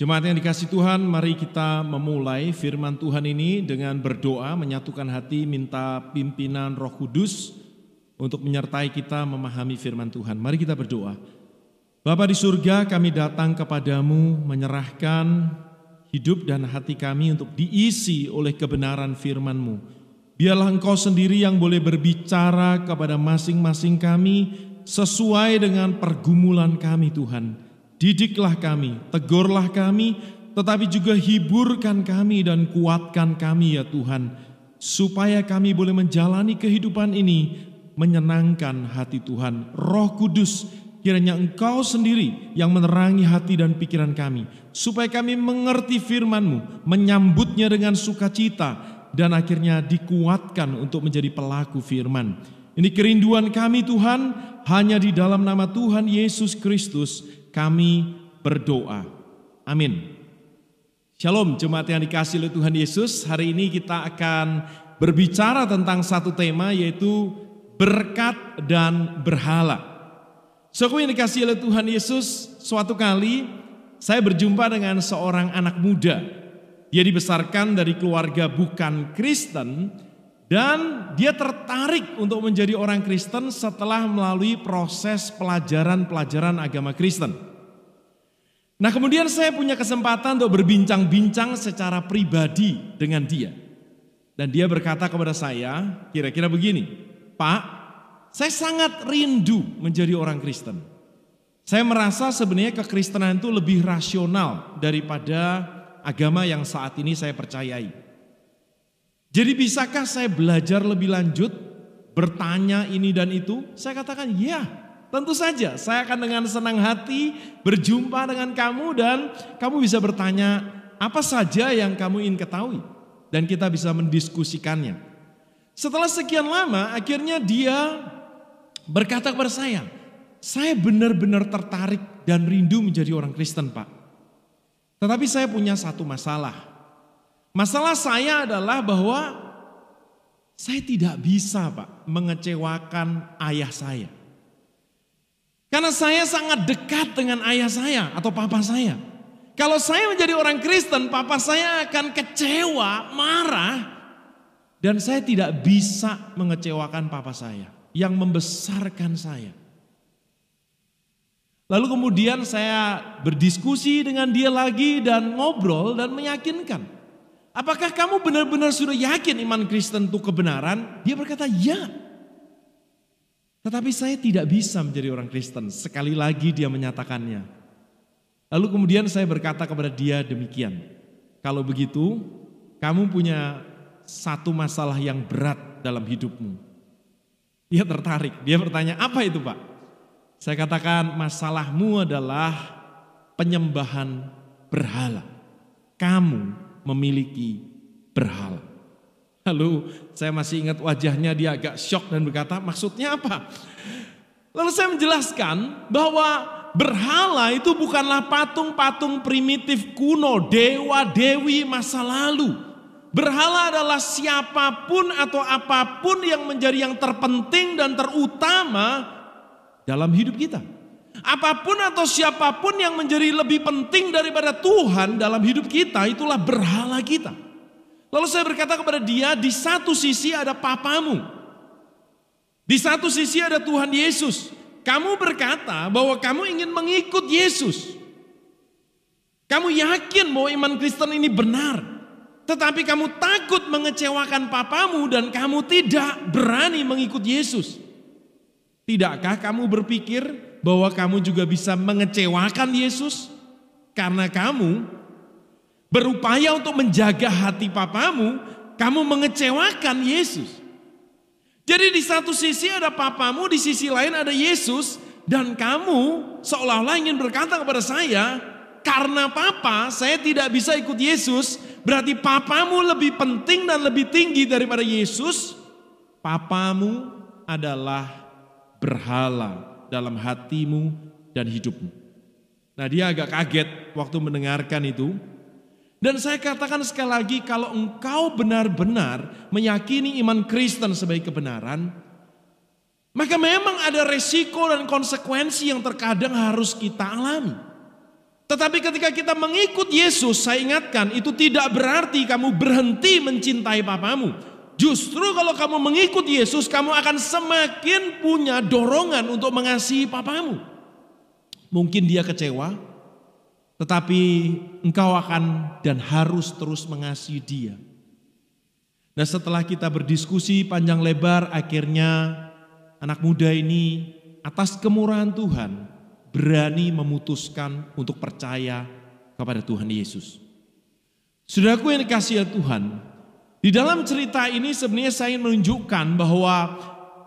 Jemaat yang dikasih Tuhan, mari kita memulai firman Tuhan ini dengan berdoa, menyatukan hati, minta pimpinan Roh Kudus untuk menyertai kita memahami firman Tuhan. Mari kita berdoa. Bapa di surga, kami datang kepadamu menyerahkan hidup dan hati kami untuk diisi oleh kebenaran firman-Mu. Biarlah Engkau sendiri yang boleh berbicara kepada masing-masing kami sesuai dengan pergumulan kami Tuhan. Didiklah kami, tegurlah kami, tetapi juga hiburkan kami dan kuatkan kami ya Tuhan. Supaya kami boleh menjalani kehidupan ini menyenangkan hati Tuhan. Roh Kudus, kiranya Engkau sendiri yang menerangi hati dan pikiran kami. Supaya kami mengerti firman-Mu, menyambutnya dengan sukacita, dan akhirnya dikuatkan untuk menjadi pelaku firman. Ini kerinduan kami Tuhan, hanya di dalam nama Tuhan Yesus Kristus kami berdoa. Amin. Shalom jemaat yang dikasih oleh Tuhan Yesus. Hari ini kita akan berbicara tentang satu tema yaitu berkat dan berhala. Saudara yang dikasih oleh Tuhan Yesus, suatu kali saya berjumpa dengan seorang anak muda. Dia dibesarkan dari keluarga bukan Kristen dan dia tertarik untuk menjadi orang Kristen setelah melalui proses pelajaran-pelajaran agama Kristen. Nah kemudian saya punya kesempatan untuk berbincang-bincang secara pribadi dengan dia. Dan dia berkata kepada saya, kira-kira begini, Pak, saya sangat rindu menjadi orang Kristen. Saya merasa sebenarnya kekristenan itu lebih rasional daripada agama yang saat ini saya percayai. Jadi bisakah saya belajar lebih lanjut, bertanya ini dan itu? Saya katakan ya, tentu saja. Saya akan dengan senang hati berjumpa dengan kamu dan kamu bisa bertanya apa saja yang kamu ingin ketahui. Dan kita bisa mendiskusikannya. Setelah sekian lama akhirnya dia berkata kepada saya, saya benar-benar tertarik dan rindu menjadi orang Kristen Pak. Tetapi saya punya satu masalah. Masalah saya adalah bahwa saya tidak bisa Pak mengecewakan ayah saya. Karena saya sangat dekat dengan ayah saya atau papa saya. Kalau saya menjadi orang Kristen, papa saya akan kecewa, marah. Dan saya tidak bisa mengecewakan papa saya yang membesarkan saya. Lalu kemudian saya berdiskusi dengan dia lagi dan ngobrol dan meyakinkan. Apakah kamu benar-benar sudah yakin iman Kristen itu kebenaran? Dia berkata, ya. Tetapi saya tidak bisa menjadi orang Kristen. Sekali lagi dia menyatakannya. Lalu kemudian saya berkata kepada dia demikian. Kalau begitu, kamu punya satu masalah yang berat dalam hidupmu. Dia tertarik, dia bertanya, apa itu pak? Saya katakan masalahmu adalah penyembahan berhala. Kamu memiliki berhala. Lalu saya masih ingat wajahnya dia agak shock dan berkata maksudnya apa? Lalu saya menjelaskan bahwa berhala itu bukanlah patung-patung primitif kuno, dewa-dewi masa lalu. Berhala adalah siapa pun atau apa pun yang menjadi yang terpenting dan terutama dalam hidup kita. Apa pun atau siapa pun yang menjadi lebih penting daripada Tuhan dalam hidup kita itulah berhala kita. Lalu saya berkata kepada dia, di satu sisi ada papamu. Di satu sisi ada Tuhan Yesus. Kamu berkata bahwa kamu ingin mengikut Yesus. Kamu yakin bahwa iman Kristen ini benar. Tetapi kamu takut mengecewakan papamu dan kamu tidak berani mengikut Yesus. Tidakkah kamu berpikir bahwa kamu juga bisa mengecewakan Yesus karena kamu berupaya untuk menjaga hati papamu, kamu mengecewakan Yesus. Jadi di satu sisi ada papamu, di sisi lain ada Yesus dan kamu seolah-olah ingin berkata kepada saya, karena papa saya tidak bisa ikut Yesus, berarti papamu lebih penting dan lebih tinggi daripada Yesus. Papamu adalah berhala dalam hatimu dan hidupmu. Nah dia agak kaget waktu mendengarkan itu. Dan saya katakan sekali lagi kalau engkau benar-benar meyakini iman Kristen sebagai kebenaran. Maka memang ada resiko dan konsekuensi yang terkadang harus kita alami. Tetapi ketika kita mengikut Yesus, saya ingatkan itu tidak berarti kamu berhenti mencintai papamu. Justru kalau kamu mengikut Yesus, kamu akan semakin punya dorongan untuk mengasihi papamu. Mungkin dia kecewa, tetapi engkau akan dan harus terus mengasihi dia. Nah setelah kita berdiskusi panjang lebar, akhirnya anak muda ini atas kemurahan Tuhan berani memutuskan untuk percaya kepada Tuhan Yesus. Saudaraku yang dikasih Tuhan, di dalam cerita ini sebenarnya saya ingin menunjukkan bahwa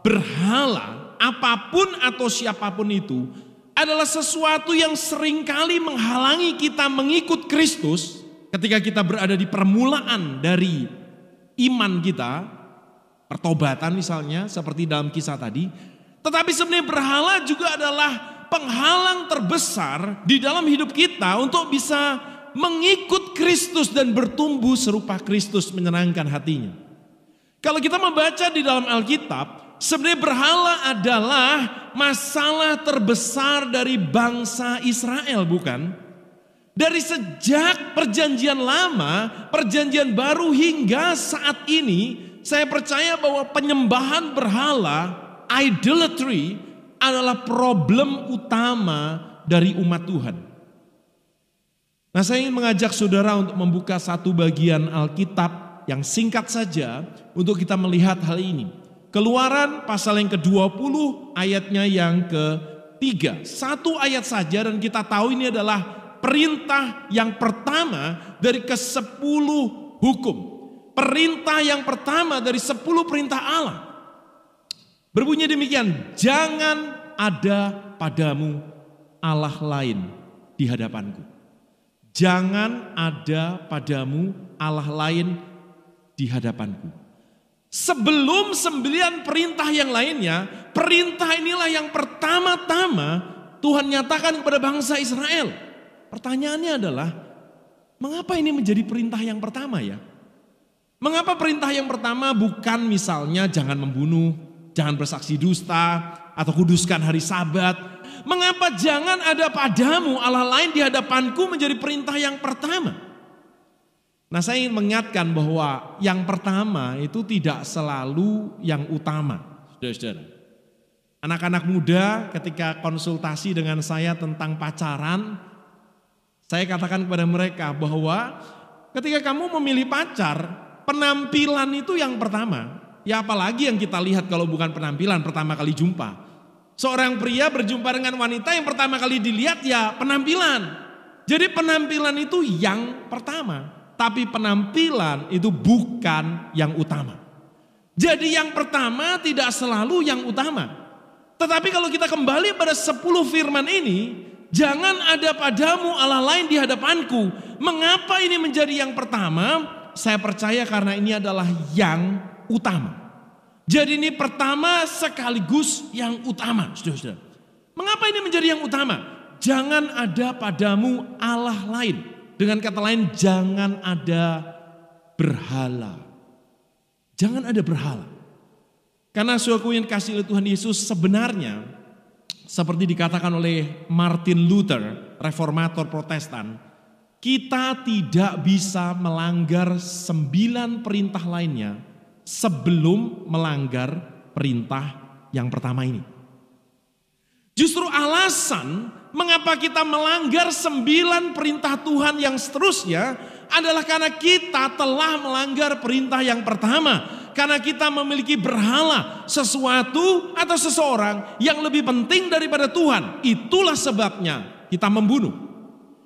berhala apa pun atau siapa pun itu adalah sesuatu yang sering kali menghalangi kita mengikut Kristus ketika kita berada di permulaan dari iman kita, pertobatan misalnya seperti dalam kisah tadi. Tetapi sebenarnya berhala juga adalah penghalang terbesar di dalam hidup kita untuk bisa mengikut Kristus dan bertumbuh serupa Kristus menyenangkan hatinya. Kalau kita membaca di dalam Alkitab, sebenarnya berhala adalah masalah terbesar dari bangsa Israel, bukan? Dari sejak perjanjian lama, perjanjian baru hingga saat ini, saya percaya bahwa penyembahan berhala, idolatry, adalah problem utama dari umat Tuhan. Nah saya ingin mengajak saudara untuk membuka satu bagian Alkitab yang singkat saja untuk kita melihat hal ini. Keluaran pasal yang ke-20 ayatnya yang ketiga. Satu ayat saja dan kita tahu ini adalah perintah yang pertama dari ke-10 hukum. Perintah yang pertama dari 10 perintah Allah. Berbunyi demikian, jangan ada padamu Allah lain di hadapanku. Jangan ada padamu Allah lain di hadapanku. Sebelum sembilan perintah yang lainnya, perintah inilah yang pertama-tama Tuhan nyatakan kepada bangsa Israel. Pertanyaannya adalah, mengapa ini menjadi perintah yang pertama ya? Mengapa perintah yang pertama bukan misalnya jangan membunuh, jangan bersaksi dusta, atau kuduskan hari sabat. Mengapa jangan ada padamu Allah lain di hadapanku menjadi perintah yang pertama? Nah saya ingin mengingatkan bahwa yang pertama itu tidak selalu yang utama. Saudara-saudara. Anak-anak muda ketika konsultasi dengan saya tentang pacaran, saya katakan kepada mereka bahwa ketika kamu memilih pacar, penampilan itu yang pertama. Ya apalagi yang kita lihat kalau bukan penampilan pertama kali jumpa. Seorang pria berjumpa dengan wanita yang pertama kali dilihat ya penampilan. Jadi penampilan itu yang pertama. Tapi penampilan itu bukan yang utama. Jadi yang pertama tidak selalu yang utama. Tetapi kalau kita kembali pada 10 firman ini, jangan ada padamu Allah lain di hadapanku. Mengapa ini menjadi yang pertama? Saya percaya karena ini adalah yang utama. Jadi ini pertama sekaligus yang utama. Saudara-saudara. Mengapa ini menjadi yang utama? Jangan ada padamu Allah lain. Dengan kata lain jangan ada berhala. Jangan ada berhala. Karena suatu yang kasih oleh Tuhan Yesus sebenarnya seperti dikatakan oleh Martin Luther, reformator protestan, kita tidak bisa melanggar sembilan perintah lainnya sebelum melanggar perintah yang pertama ini. Justru alasan mengapa kita melanggar sembilan perintah Tuhan yang seterusnya adalah karena kita telah melanggar perintah yang pertama. Karena kita memiliki berhala sesuatu atau seseorang yang lebih penting daripada Tuhan. Itulah sebabnya kita membunuh.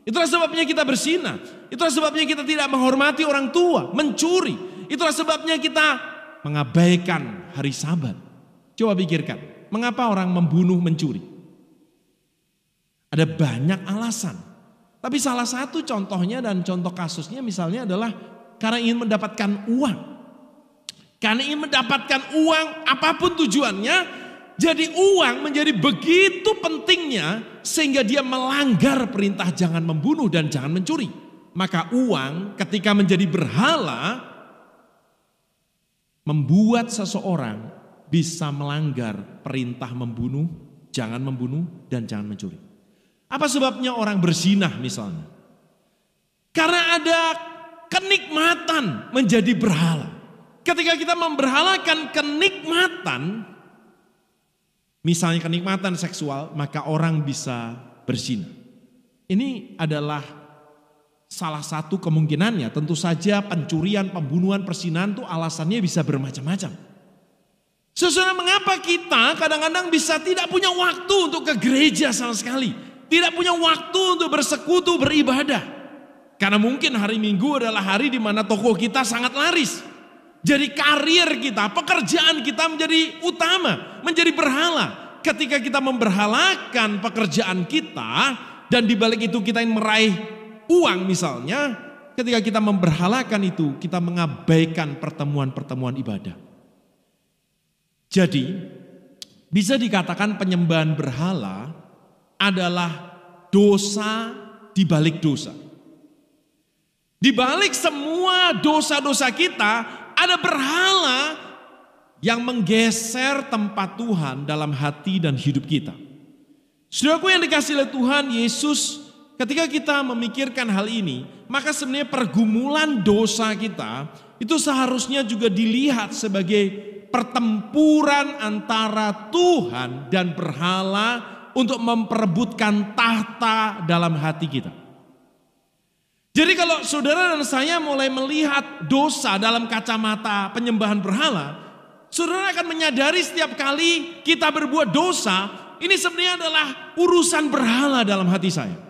Itulah sebabnya kita bersina. Itulah sebabnya kita tidak menghormati orang tua, mencuri, Itulah sebabnya kita mengabaikan hari sabat. Coba pikirkan, mengapa orang membunuh mencuri? Ada banyak alasan. Tapi salah satu contohnya dan contoh kasusnya misalnya adalah karena ingin mendapatkan uang. Karena ingin mendapatkan uang apa pun tujuannya, jadi uang menjadi begitu pentingnya sehingga dia melanggar perintah jangan membunuh dan jangan mencuri. Maka uang ketika menjadi berhala membuat seseorang bisa melanggar perintah membunuh, jangan membunuh dan jangan mencuri. Apa sebabnya orang berzinah misalnya? Karena ada kenikmatan menjadi berhala. Ketika kita memberhalakan kenikmatan, misalnya kenikmatan seksual, maka orang bisa berzina. Ini adalah salah satu kemungkinannya. Tentu saja pencurian, pembunuhan, persinahan itu alasannya bisa bermacam-macam. Sesuai mengapa kita kadang-kadang bisa tidak punya waktu untuk ke gereja sama sekali. Tidak punya waktu untuk bersekutu, beribadah. Karena mungkin hari Minggu adalah hari di mana toko kita sangat laris. Jadi karir kita, pekerjaan kita menjadi utama, menjadi berhala. Ketika kita memberhalakan pekerjaan kita dan di balik itu kita ingin meraih uang misalnya, ketika kita memberhalakan itu, kita mengabaikan pertemuan-pertemuan ibadah. Jadi, bisa dikatakan penyembahan berhala adalah dosa di balik dosa. Di balik semua dosa-dosa kita ada berhala yang menggeser tempat Tuhan dalam hati dan hidup kita. Saudaraku yang dikasih oleh Tuhan Yesus, ketika kita memikirkan hal ini, maka sebenarnya pergumulan dosa kita itu seharusnya juga dilihat sebagai pertempuran antara Tuhan dan berhala untuk memperebutkan tahta dalam hati kita. Jadi kalau saudara dan saya mulai melihat dosa dalam kacamata penyembahan berhala, saudara akan menyadari setiap kali kita berbuat dosa, ini sebenarnya adalah urusan berhala dalam hati saya.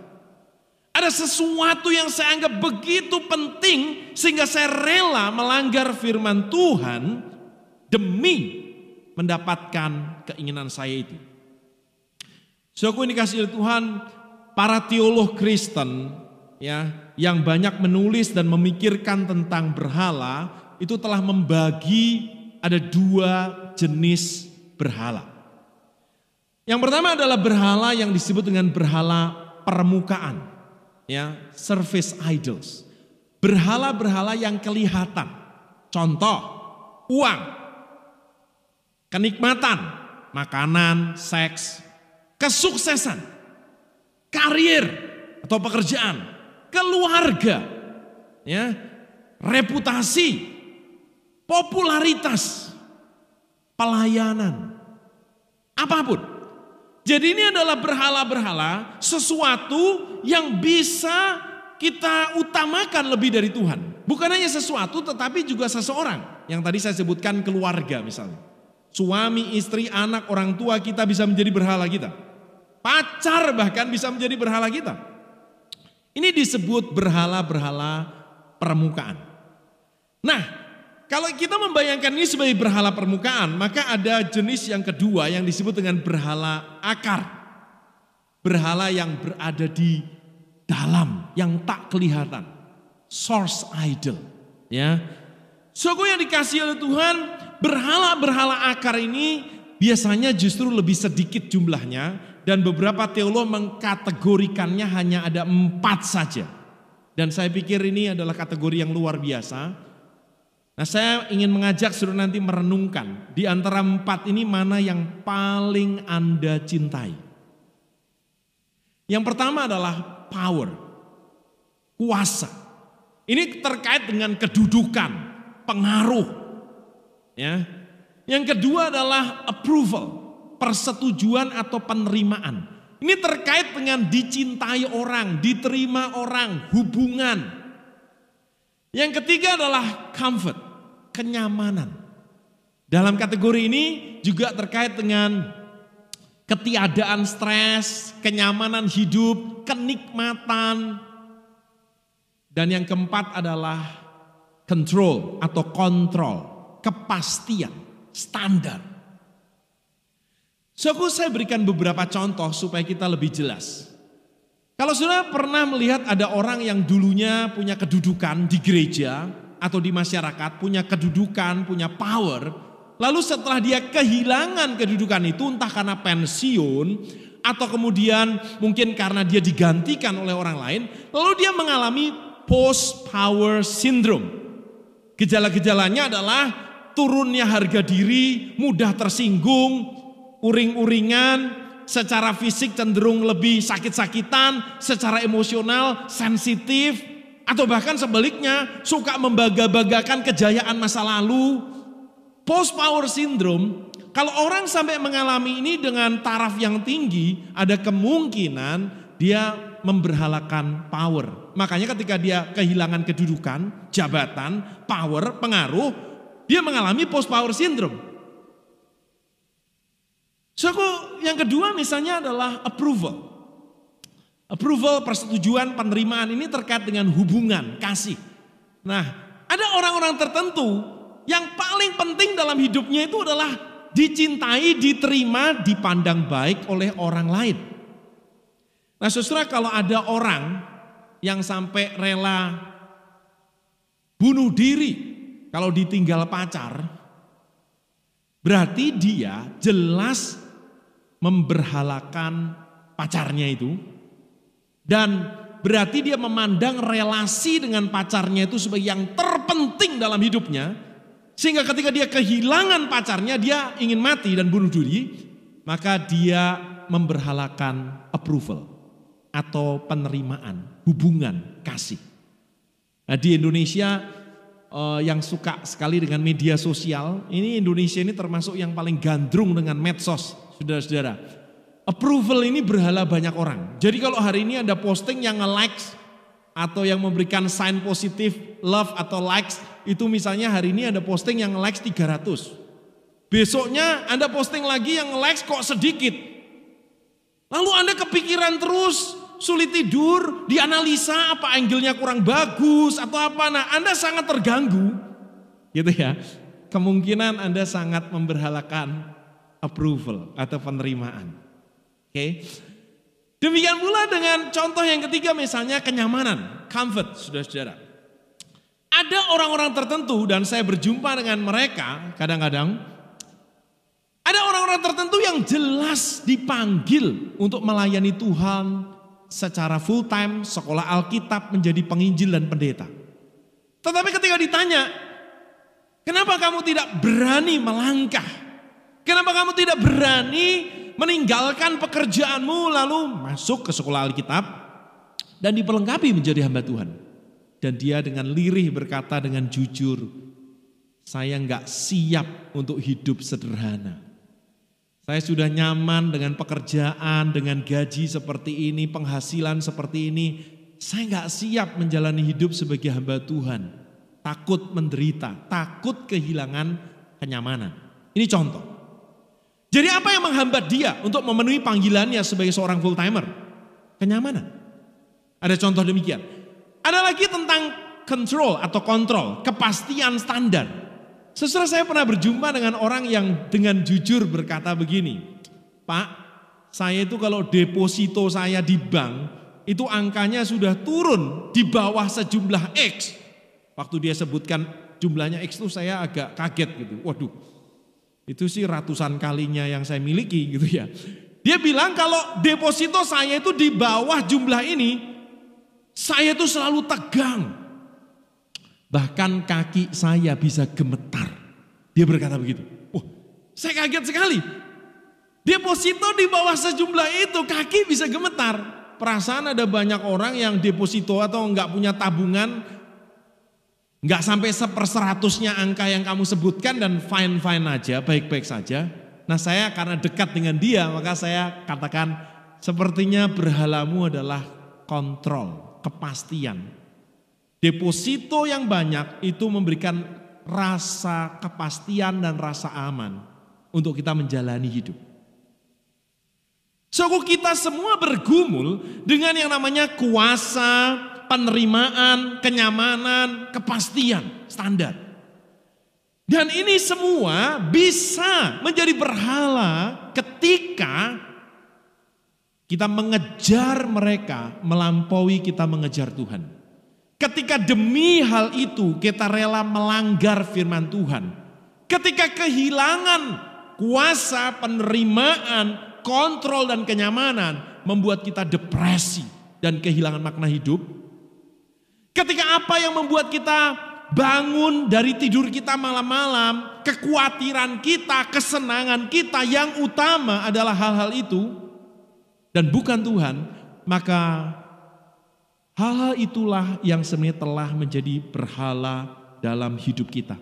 Ada sesuatu yang saya anggap begitu penting sehingga saya rela melanggar firman Tuhan demi mendapatkan keinginan saya itu. So aku ini kasih Tuhan, para teolog Kristen ya yang banyak menulis dan memikirkan tentang berhala itu telah membagi ada dua jenis berhala. Yang pertama adalah berhala yang disebut dengan berhala permukaan, ya, surface idols. Berhala-berhala yang kelihatan. Contoh, uang, kenikmatan, makanan, seks, kesuksesan, karir atau pekerjaan, keluarga, ya, reputasi, popularitas, pelayanan, apa pun. Jadi ini adalah berhala-berhala, sesuatu yang bisa kita utamakan lebih dari Tuhan. Bukan hanya sesuatu tetapi juga seseorang. Yang tadi saya sebutkan keluarga misalnya. Suami, istri, anak, orang tua kita bisa menjadi berhala kita. Pacar bahkan bisa menjadi berhala kita. Ini disebut berhala-berhala permukaan. Nah, kalau kita membayangkan ini sebagai berhala permukaan, maka ada jenis yang kedua yang disebut dengan berhala akar. Berhala yang berada di dalam, yang tak kelihatan. Source idol. Ya. Suku yang dikasih oleh Tuhan, berhala-berhala akar ini biasanya justru lebih sedikit jumlahnya dan beberapa teolog mengkategorikannya hanya ada empat saja. Dan saya pikir ini adalah kategori yang luar biasa. Nah saya ingin mengajak suruh nanti merenungkan di antara empat ini mana yang paling Anda cintai. Yang pertama adalah power, kuasa. Ini terkait dengan kedudukan, pengaruh. Ya. Yang kedua adalah approval, persetujuan atau penerimaan. Ini terkait dengan dicintai orang, diterima orang, hubungan. Yang ketiga adalah comfort, kenyamanan. Dalam kategori ini juga terkait dengan ketiadaan stres, kenyamanan hidup, kenikmatan. Dan yang keempat adalah control atau kontrol, kepastian, standar. So, saya berikan beberapa contoh supaya kita lebih jelas. Kalau sudah pernah melihat ada orang yang dulunya punya kedudukan di gereja atau di masyarakat, punya kedudukan, punya power, lalu setelah dia kehilangan kedudukan itu entah karena pensiun atau kemudian mungkin karena dia digantikan oleh orang lain, lalu dia mengalami post power syndrome. Gejala-gejalanya adalah turunnya harga diri, mudah tersinggung, uring-uringan, secara fisik cenderung lebih sakit-sakitan, secara emosional sensitif, atau bahkan sebaliknya suka membangga-banggakan kejayaan masa lalu. Post power syndrome, kalau orang sampai mengalami ini dengan taraf yang tinggi, ada kemungkinan dia memberhalakan power. Makanya ketika dia kehilangan kedudukan, jabatan, power, pengaruh, dia mengalami post power syndrome. So, yang kedua misalnya adalah approval. Approval, persetujuan, penerimaan ini terkait dengan hubungan, kasih. Nah, ada orang-orang tertentu yang paling penting dalam hidupnya itu adalah dicintai, diterima, dipandang baik oleh orang lain. Nah, saudara kalau ada orang yang sampai rela bunuh diri kalau ditinggal pacar, berarti dia jelas memberhalakan pacarnya itu dan berarti dia memandang relasi dengan pacarnya itu sebagai yang terpenting dalam hidupnya sehingga ketika dia kehilangan pacarnya dia ingin mati dan bunuh diri maka dia memberhalakan approval atau penerimaan hubungan kasih nah di Indonesia eh, yang suka sekali dengan media sosial ini Indonesia ini termasuk yang paling gandrung dengan medsos saudara-saudara. Approval ini berhala banyak orang. Jadi kalau hari ini ada posting yang nge-likes atau yang memberikan sign positif love atau likes itu misalnya hari ini ada posting yang likes 300. Besoknya Anda posting lagi yang likes kok sedikit. Lalu Anda kepikiran terus, sulit tidur, dianalisa apa angle-nya kurang bagus atau apa. Nah, Anda sangat terganggu. Gitu ya. Kemungkinan Anda sangat memberhalakan approval atau penerimaan. Okay? Demikian pula dengan contoh yang ketiga misalnya kenyamanan, comfort, saudara-saudara. Ada orang-orang tertentu dan saya berjumpa dengan mereka kadang-kadang. Ada orang-orang tertentu yang jelas dipanggil untuk melayani Tuhan secara full time, sekolah Alkitab menjadi penginjil dan pendeta. Tetapi ketika ditanya, kenapa kamu tidak berani melangkah Kenapa kamu tidak berani meninggalkan pekerjaanmu lalu masuk ke sekolah Alkitab dan diperlengkapi menjadi hamba Tuhan? Dan dia dengan lirih berkata dengan jujur, saya nggak siap untuk hidup sederhana. Saya sudah nyaman dengan pekerjaan, dengan gaji seperti ini, penghasilan seperti ini. Saya nggak siap menjalani hidup sebagai hamba Tuhan. Takut menderita, takut kehilangan kenyamanan. Ini contoh. Jadi apa yang menghambat dia untuk memenuhi panggilannya sebagai seorang full timer? Kenyamanan. Ada contoh demikian. Ada lagi tentang control atau kontrol, kepastian standar. Sesudah saya pernah berjumpa dengan orang yang dengan jujur berkata begini, Pak, saya itu kalau deposito saya di bank, itu angkanya sudah turun di bawah sejumlah X. Waktu dia sebutkan jumlahnya X itu saya agak kaget gitu. Waduh, itu sih ratusan kalinya yang saya miliki gitu ya. Dia bilang kalau deposito saya itu di bawah jumlah ini, saya itu selalu tegang. Bahkan kaki saya bisa gemetar. Dia berkata begitu. Wah, saya kaget sekali. Deposito di bawah sejumlah itu, kaki bisa gemetar. Perasaan ada banyak orang yang deposito atau enggak punya tabungan Nggak sampai seperseratusnya angka yang kamu sebutkan dan fine-fine aja, baik-baik saja. Nah saya karena dekat dengan dia maka saya katakan sepertinya berhalamu adalah kontrol, kepastian. Deposito yang banyak itu memberikan rasa kepastian dan rasa aman untuk kita menjalani hidup. Suku kita semua bergumul dengan yang namanya kuasa, penerimaan, kenyamanan, kepastian, standar. Dan ini semua bisa menjadi berhala ketika kita mengejar mereka melampaui kita mengejar Tuhan. Ketika demi hal itu kita rela melanggar firman Tuhan. Ketika kehilangan kuasa, penerimaan, kontrol dan kenyamanan membuat kita depresi dan kehilangan makna hidup, Ketika apa yang membuat kita bangun dari tidur kita malam-malam, kekhawatiran kita, kesenangan kita yang utama adalah hal-hal itu, dan bukan Tuhan, maka hal-hal itulah yang sebenarnya telah menjadi berhala dalam hidup kita.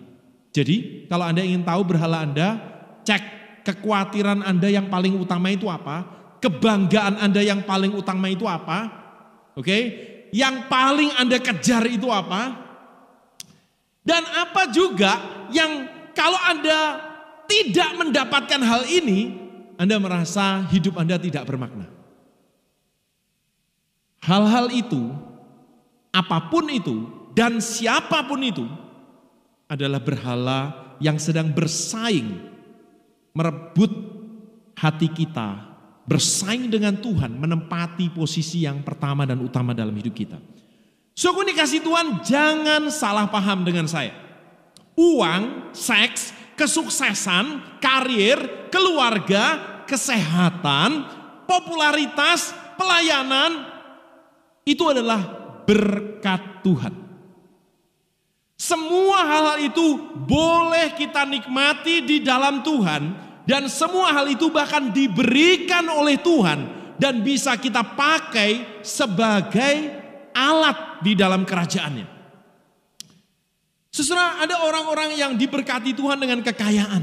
Jadi, kalau Anda ingin tahu berhala Anda, cek kekhawatiran Anda yang paling utama itu apa, kebanggaan Anda yang paling utama itu apa, oke? Yang paling Anda kejar itu apa? Dan apa juga yang kalau Anda tidak mendapatkan hal ini, Anda merasa hidup Anda tidak bermakna. Hal-hal itu, apa pun itu, dan siapa pun itu, adalah berhala yang sedang bersaing, merebut hati kita, bersaing dengan Tuhan, menempati posisi yang pertama dan utama dalam hidup kita. So, aku dikasih Tuhan, jangan salah paham dengan saya. Uang, seks, kesuksesan, karir, keluarga, kesehatan, popularitas, pelayanan, itu adalah berkat Tuhan. Semua hal-hal itu boleh kita nikmati di dalam Tuhan dan semua hal itu bahkan diberikan oleh Tuhan dan bisa kita pakai sebagai alat di dalam kerajaannya. Sesudah ada orang-orang yang diberkati Tuhan dengan kekayaan,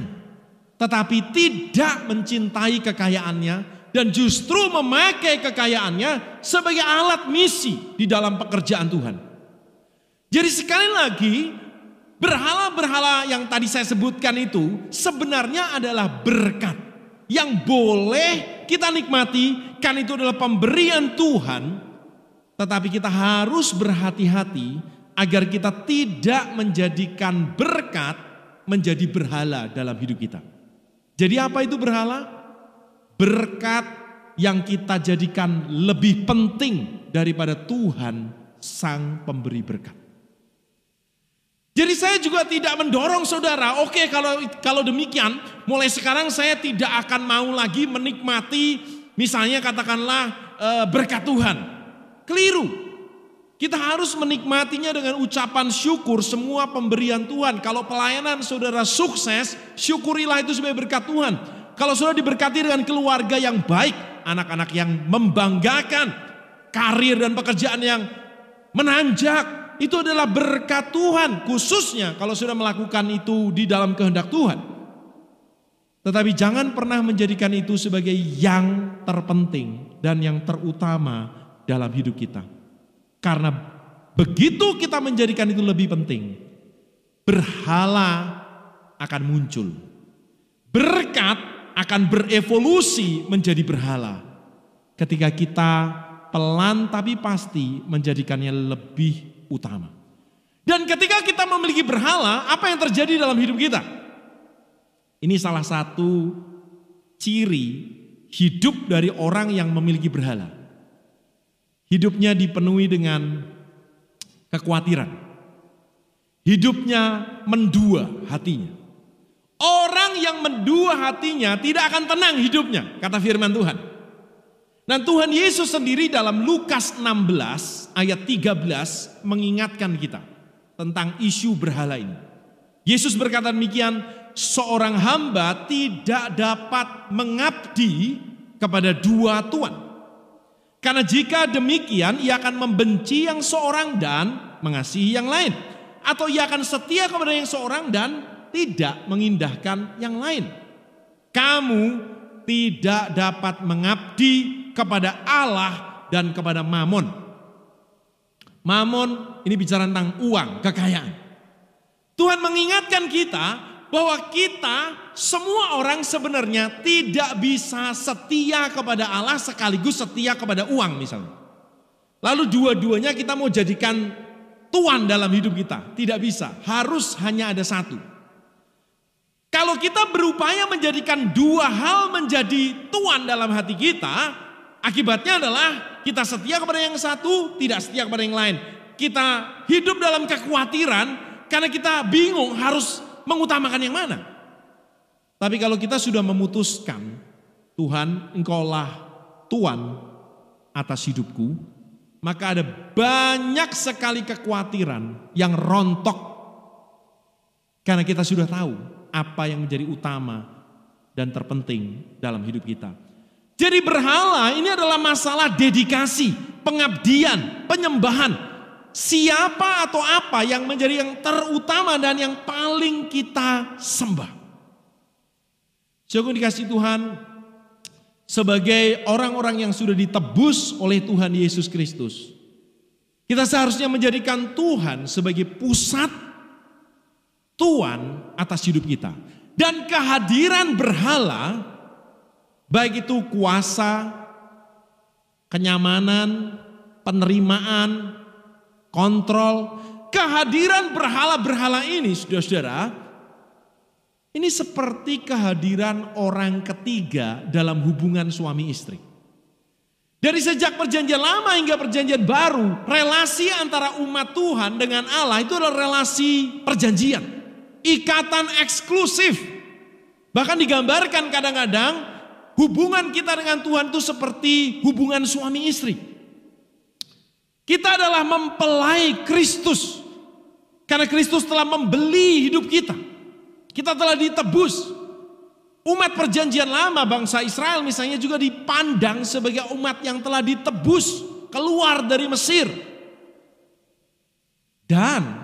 tetapi tidak mencintai kekayaannya dan justru memakai kekayaannya sebagai alat misi di dalam pekerjaan Tuhan. Jadi sekali lagi, berhala-berhala yang tadi saya sebutkan itu sebenarnya adalah berkat yang boleh kita nikmati kan itu adalah pemberian Tuhan, tetapi kita harus berhati-hati agar kita tidak menjadikan berkat menjadi berhala dalam hidup kita. Jadi apa itu berhala? berkat yang kita jadikan lebih penting daripada Tuhan sang pemberi berkat. Jadi saya juga tidak mendorong saudara, oke okay, kalau kalau demikian, mulai sekarang saya tidak akan mau lagi menikmati misalnya katakanlah e, berkat Tuhan. Keliru. Kita harus menikmatinya dengan ucapan syukur semua pemberian Tuhan. Kalau pelayanan saudara sukses, syukurilah itu sebagai berkat Tuhan. Kalau sudah diberkati dengan keluarga yang baik, anak-anak yang membanggakan, karir dan pekerjaan yang menanjak, itu adalah berkat Tuhan. Khususnya kalau sudah melakukan itu di dalam kehendak Tuhan. Tetapi jangan pernah menjadikan itu sebagai yang terpenting dan yang terutama dalam hidup kita. Karena begitu kita menjadikan itu lebih penting, berhala akan muncul. Berkat akan berevolusi menjadi berhala. Ketika kita pelan tapi pasti menjadikannya lebih utama. Dan ketika kita memiliki berhala, apa yang terjadi dalam hidup kita? Ini salah satu ciri hidup dari orang yang memiliki berhala. Hidupnya dipenuhi dengan kekhawatiran. Hidupnya mendua hatinya. Orang yang mendua hatinya tidak akan tenang hidupnya, kata firman Tuhan. Dan Tuhan Yesus sendiri dalam Lukas 16 ayat 13 mengingatkan kita tentang isu berhala ini. Yesus berkata demikian, seorang hamba tidak dapat mengabdi kepada dua tuan. Karena jika demikian ia akan membenci yang seorang dan mengasihi yang lain. Atau ia akan setia kepada yang seorang dan tidak mengindahkan yang lain. Kamu tidak dapat mengabdi kepada Allah dan kepada Mamon. Mamon ini bicara tentang uang, kekayaan. Tuhan mengingatkan kita bahwa kita semua orang sebenarnya tidak bisa setia kepada Allah sekaligus setia kepada uang misalnya. Lalu dua-duanya kita mau jadikan tuan dalam hidup kita. Tidak bisa, harus hanya ada satu. Kalau kita berupaya menjadikan dua hal menjadi tuan dalam hati kita, akibatnya adalah kita setia kepada yang satu, tidak setia kepada yang lain. Kita hidup dalam kekhawatiran karena kita bingung harus mengutamakan yang mana. Tapi kalau kita sudah memutuskan, Tuhan engkaulah Tuhan atas hidupku, maka ada banyak sekali kekhawatiran yang rontok. Karena kita sudah tahu apa yang menjadi utama dan terpenting dalam hidup kita. Jadi berhala ini adalah masalah dedikasi, pengabdian, penyembahan. Siapa atau apa yang menjadi yang terutama dan yang paling kita sembah. Syukur dikasih Tuhan, sebagai orang-orang yang sudah ditebus oleh Tuhan Yesus Kristus. Kita seharusnya menjadikan Tuhan sebagai pusat Tuhan atas hidup kita. Dan kehadiran berhala, baik itu kuasa, kenyamanan, penerimaan, kontrol, kehadiran berhala-berhala ini, saudara-saudara, ini seperti kehadiran orang ketiga dalam hubungan suami istri. Dari sejak perjanjian lama hingga perjanjian baru, relasi antara umat Tuhan dengan Allah itu adalah relasi perjanjian. Ikatan eksklusif. Bahkan digambarkan kadang-kadang hubungan kita dengan Tuhan itu seperti hubungan suami istri. Kita adalah mempelai Kristus. Karena Kristus telah membeli hidup kita. Kita telah ditebus. Umat perjanjian lama bangsa Israel misalnya juga dipandang sebagai umat yang telah ditebus keluar dari Mesir. Dan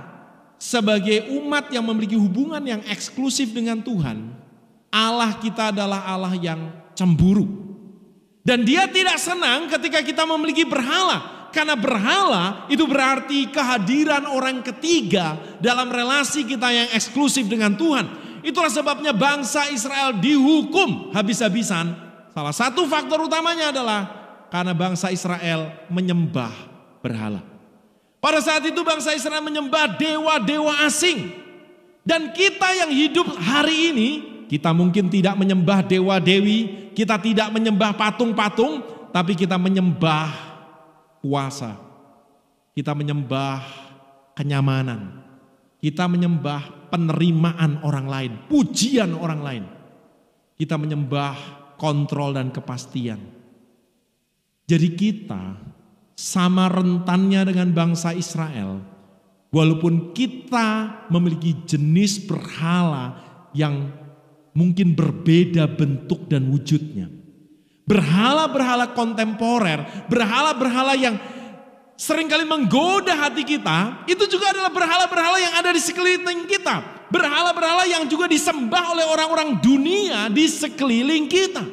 sebagai umat yang memiliki hubungan yang eksklusif dengan Tuhan, Allah kita adalah Allah yang cemburu. Dan dia tidak senang ketika kita memiliki berhala. Karena berhala itu berarti kehadiran orang ketiga dalam relasi kita yang eksklusif dengan Tuhan. Itulah sebabnya bangsa Israel dihukum habis-habisan. Salah satu faktor utamanya adalah karena bangsa Israel menyembah berhala. Pada saat itu bangsa Israel menyembah dewa-dewa asing. Dan kita yang hidup hari ini, kita mungkin tidak menyembah dewa-dewi, kita tidak menyembah patung-patung, tapi kita menyembah kuasa. Kita menyembah kenyamanan. Kita menyembah penerimaan orang lain, pujian orang lain. Kita menyembah kontrol dan kepastian. Jadi kita sama rentannya dengan bangsa Israel, walaupun kita memiliki jenis berhala yang mungkin berbeda bentuk dan wujudnya. Berhala-berhala kontemporer, berhala-berhala yang sering kali menggoda hati kita, itu juga adalah berhala-berhala yang ada di sekeliling kita. Berhala-berhala yang juga disembah oleh orang-orang dunia di sekeliling kita.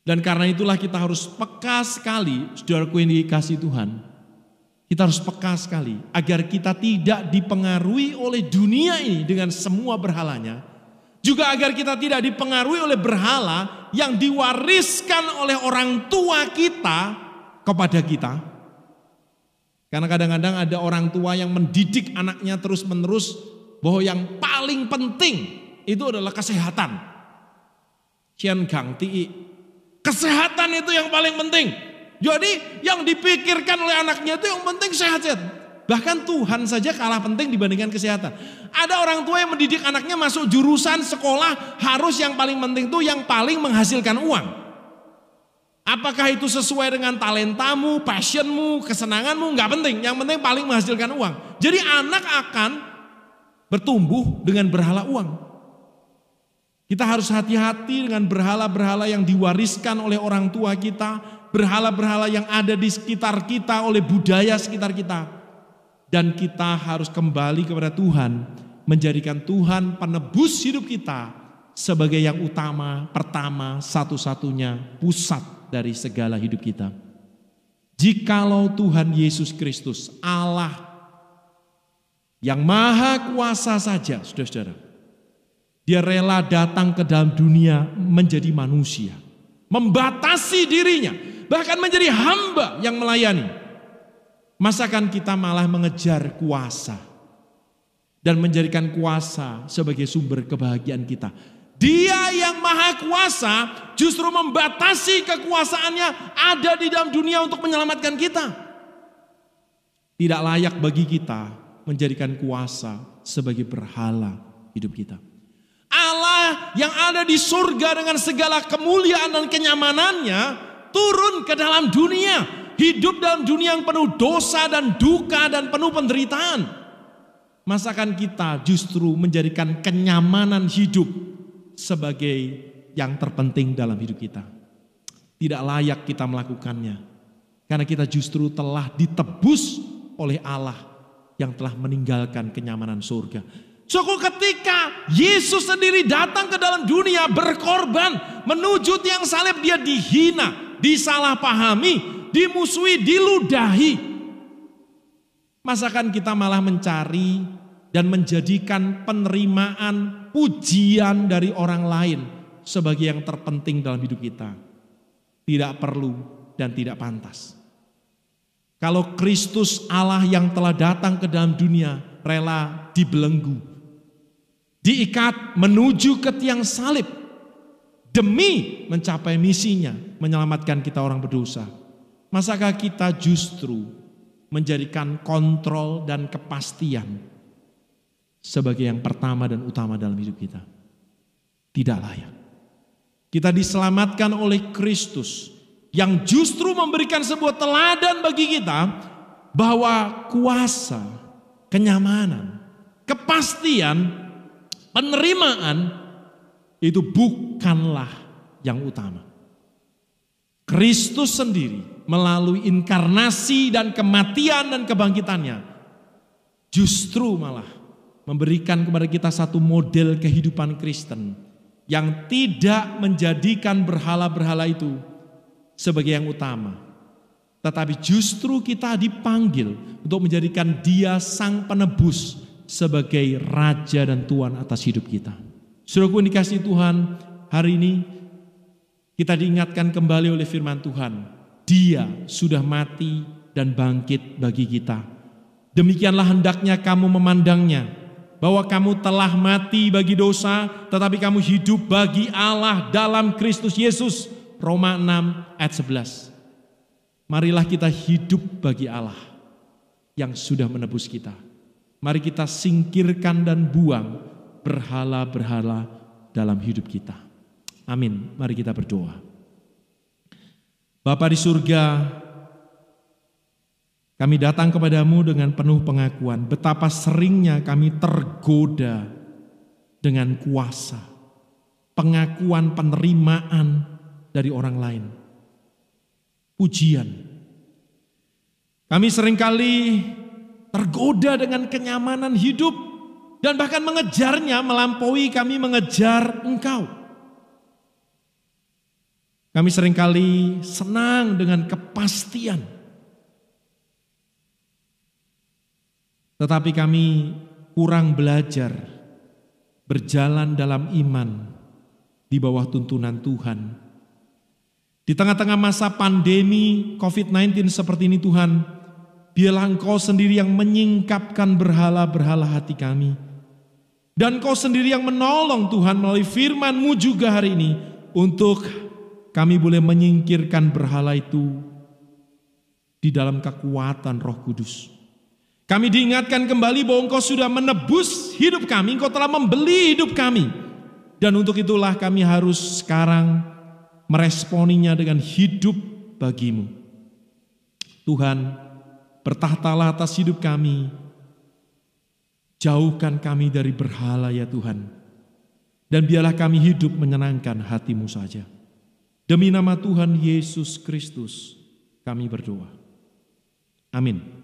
Dan karena itulah kita harus peka sekali, saudaraku yang dikasih Tuhan. Kita harus peka sekali agar kita tidak dipengaruhi oleh dunia ini dengan semua berhalanya. Juga agar kita tidak dipengaruhi oleh berhala yang diwariskan oleh orang tua kita kepada kita. Karena kadang-kadang ada orang tua yang mendidik anaknya terus-menerus bahwa yang paling penting itu adalah kesehatan. Cian Gang Ti. Kesehatan itu yang paling penting. Jadi yang dipikirkan oleh anaknya itu yang penting sehat-sehat. Bahkan Tuhan saja kalah penting dibandingkan kesehatan. Ada orang tua yang mendidik anaknya masuk jurusan sekolah harus yang paling penting itu yang paling menghasilkan uang. Apakah itu sesuai dengan talentamu, passionmu, kesenanganmu, nggak penting. Yang penting paling menghasilkan uang. Jadi anak akan bertumbuh dengan berhala uang. Kita harus hati-hati dengan berhala-berhala yang diwariskan oleh orang tua kita, berhala-berhala yang ada di sekitar kita oleh budaya sekitar kita. Dan kita harus kembali kepada Tuhan, menjadikan Tuhan penebus hidup kita sebagai yang utama, pertama, satu-satunya pusat dari segala hidup kita. Jikalau Tuhan Yesus Kristus, Allah yang maha kuasa saja, saudara-saudara, dia rela datang ke dalam dunia menjadi manusia, membatasi dirinya, bahkan menjadi hamba yang melayani. Masakan kita malah mengejar kuasa dan menjadikan kuasa sebagai sumber kebahagiaan kita. Dia yang maha kuasa justru membatasi kekuasaannya ada di dalam dunia untuk menyelamatkan kita. Tidak layak bagi kita menjadikan kuasa sebagai berhala hidup kita. Allah yang ada di surga dengan segala kemuliaan dan kenyamanannya turun ke dalam dunia. Hidup dalam dunia yang penuh dosa dan duka dan penuh penderitaan. Masakan kita justru menjadikan kenyamanan hidup sebagai yang terpenting dalam hidup kita. Tidak layak kita melakukannya. Karena kita justru telah ditebus oleh Allah yang telah meninggalkan kenyamanan surga. Suku ketika Yesus sendiri datang ke dalam dunia berkorban menuju tiang salib dia dihina, disalahpahami, dimusuhi, diludahi. Masakan kita malah mencari dan menjadikan penerimaan pujian dari orang lain sebagai yang terpenting dalam hidup kita. Tidak perlu dan tidak pantas. Kalau Kristus Allah yang telah datang ke dalam dunia rela dibelenggu, diikat menuju ke tiang salib demi mencapai misinya menyelamatkan kita orang berdosa. Masakah kita justru menjadikan kontrol dan kepastian sebagai yang pertama dan utama dalam hidup kita. Tidak layak. Kita diselamatkan oleh Kristus yang justru memberikan sebuah teladan bagi kita bahwa kuasa, kenyamanan, kepastian, penerimaan itu bukanlah yang utama. Kristus sendiri melalui inkarnasi dan kematian dan kebangkitannya justru malah memberikan kepada kita satu model kehidupan Kristen yang tidak menjadikan berhala-berhala itu sebagai yang utama. Tetapi justru kita dipanggil untuk menjadikan dia sang penebus sebagai Raja dan Tuhan atas hidup kita. Suruhku dikasih Tuhan, hari ini kita diingatkan kembali oleh firman Tuhan. Dia sudah mati dan bangkit bagi kita. Demikianlah hendaknya kamu memandangnya bahwa kamu telah mati bagi dosa, tetapi kamu hidup bagi Allah dalam Kristus Yesus. Roma 6 ayat 11. Marilah kita hidup bagi Allah yang sudah menebus kita. Mari kita singkirkan dan buang berhala-berhala dalam hidup kita. Amin. Mari kita berdoa. Bapa di surga, kami datang kepadamu dengan penuh pengakuan betapa seringnya kami tergoda dengan kuasa, pengakuan penerimaan dari orang lain. Pujian. Kami sering kali tergoda dengan kenyamanan hidup dan bahkan mengejarnya melampaui kami mengejar engkau. Kami sering kali senang dengan kepastian Tetapi kami kurang belajar berjalan dalam iman di bawah tuntunan Tuhan. Di tengah-tengah masa pandemi COVID-19 seperti ini Tuhan, biarlah Engkau sendiri yang menyingkapkan berhala-berhala hati kami. Dan Engkau sendiri yang menolong Tuhan melalui firman-Mu juga hari ini untuk kami boleh menyingkirkan berhala itu di dalam kekuatan Roh Kudus. Kami diingatkan kembali bahwa Engkau sudah menebus hidup kami, Engkau telah membeli hidup kami. Dan untuk itulah kami harus sekarang meresponinya dengan hidup bagimu. Tuhan, bertahtalah atas hidup kami. Jauhkan kami dari berhala ya Tuhan. Dan biarlah kami hidup menyenangkan hatimu saja. Demi nama Tuhan Yesus Kristus kami berdoa. Amin.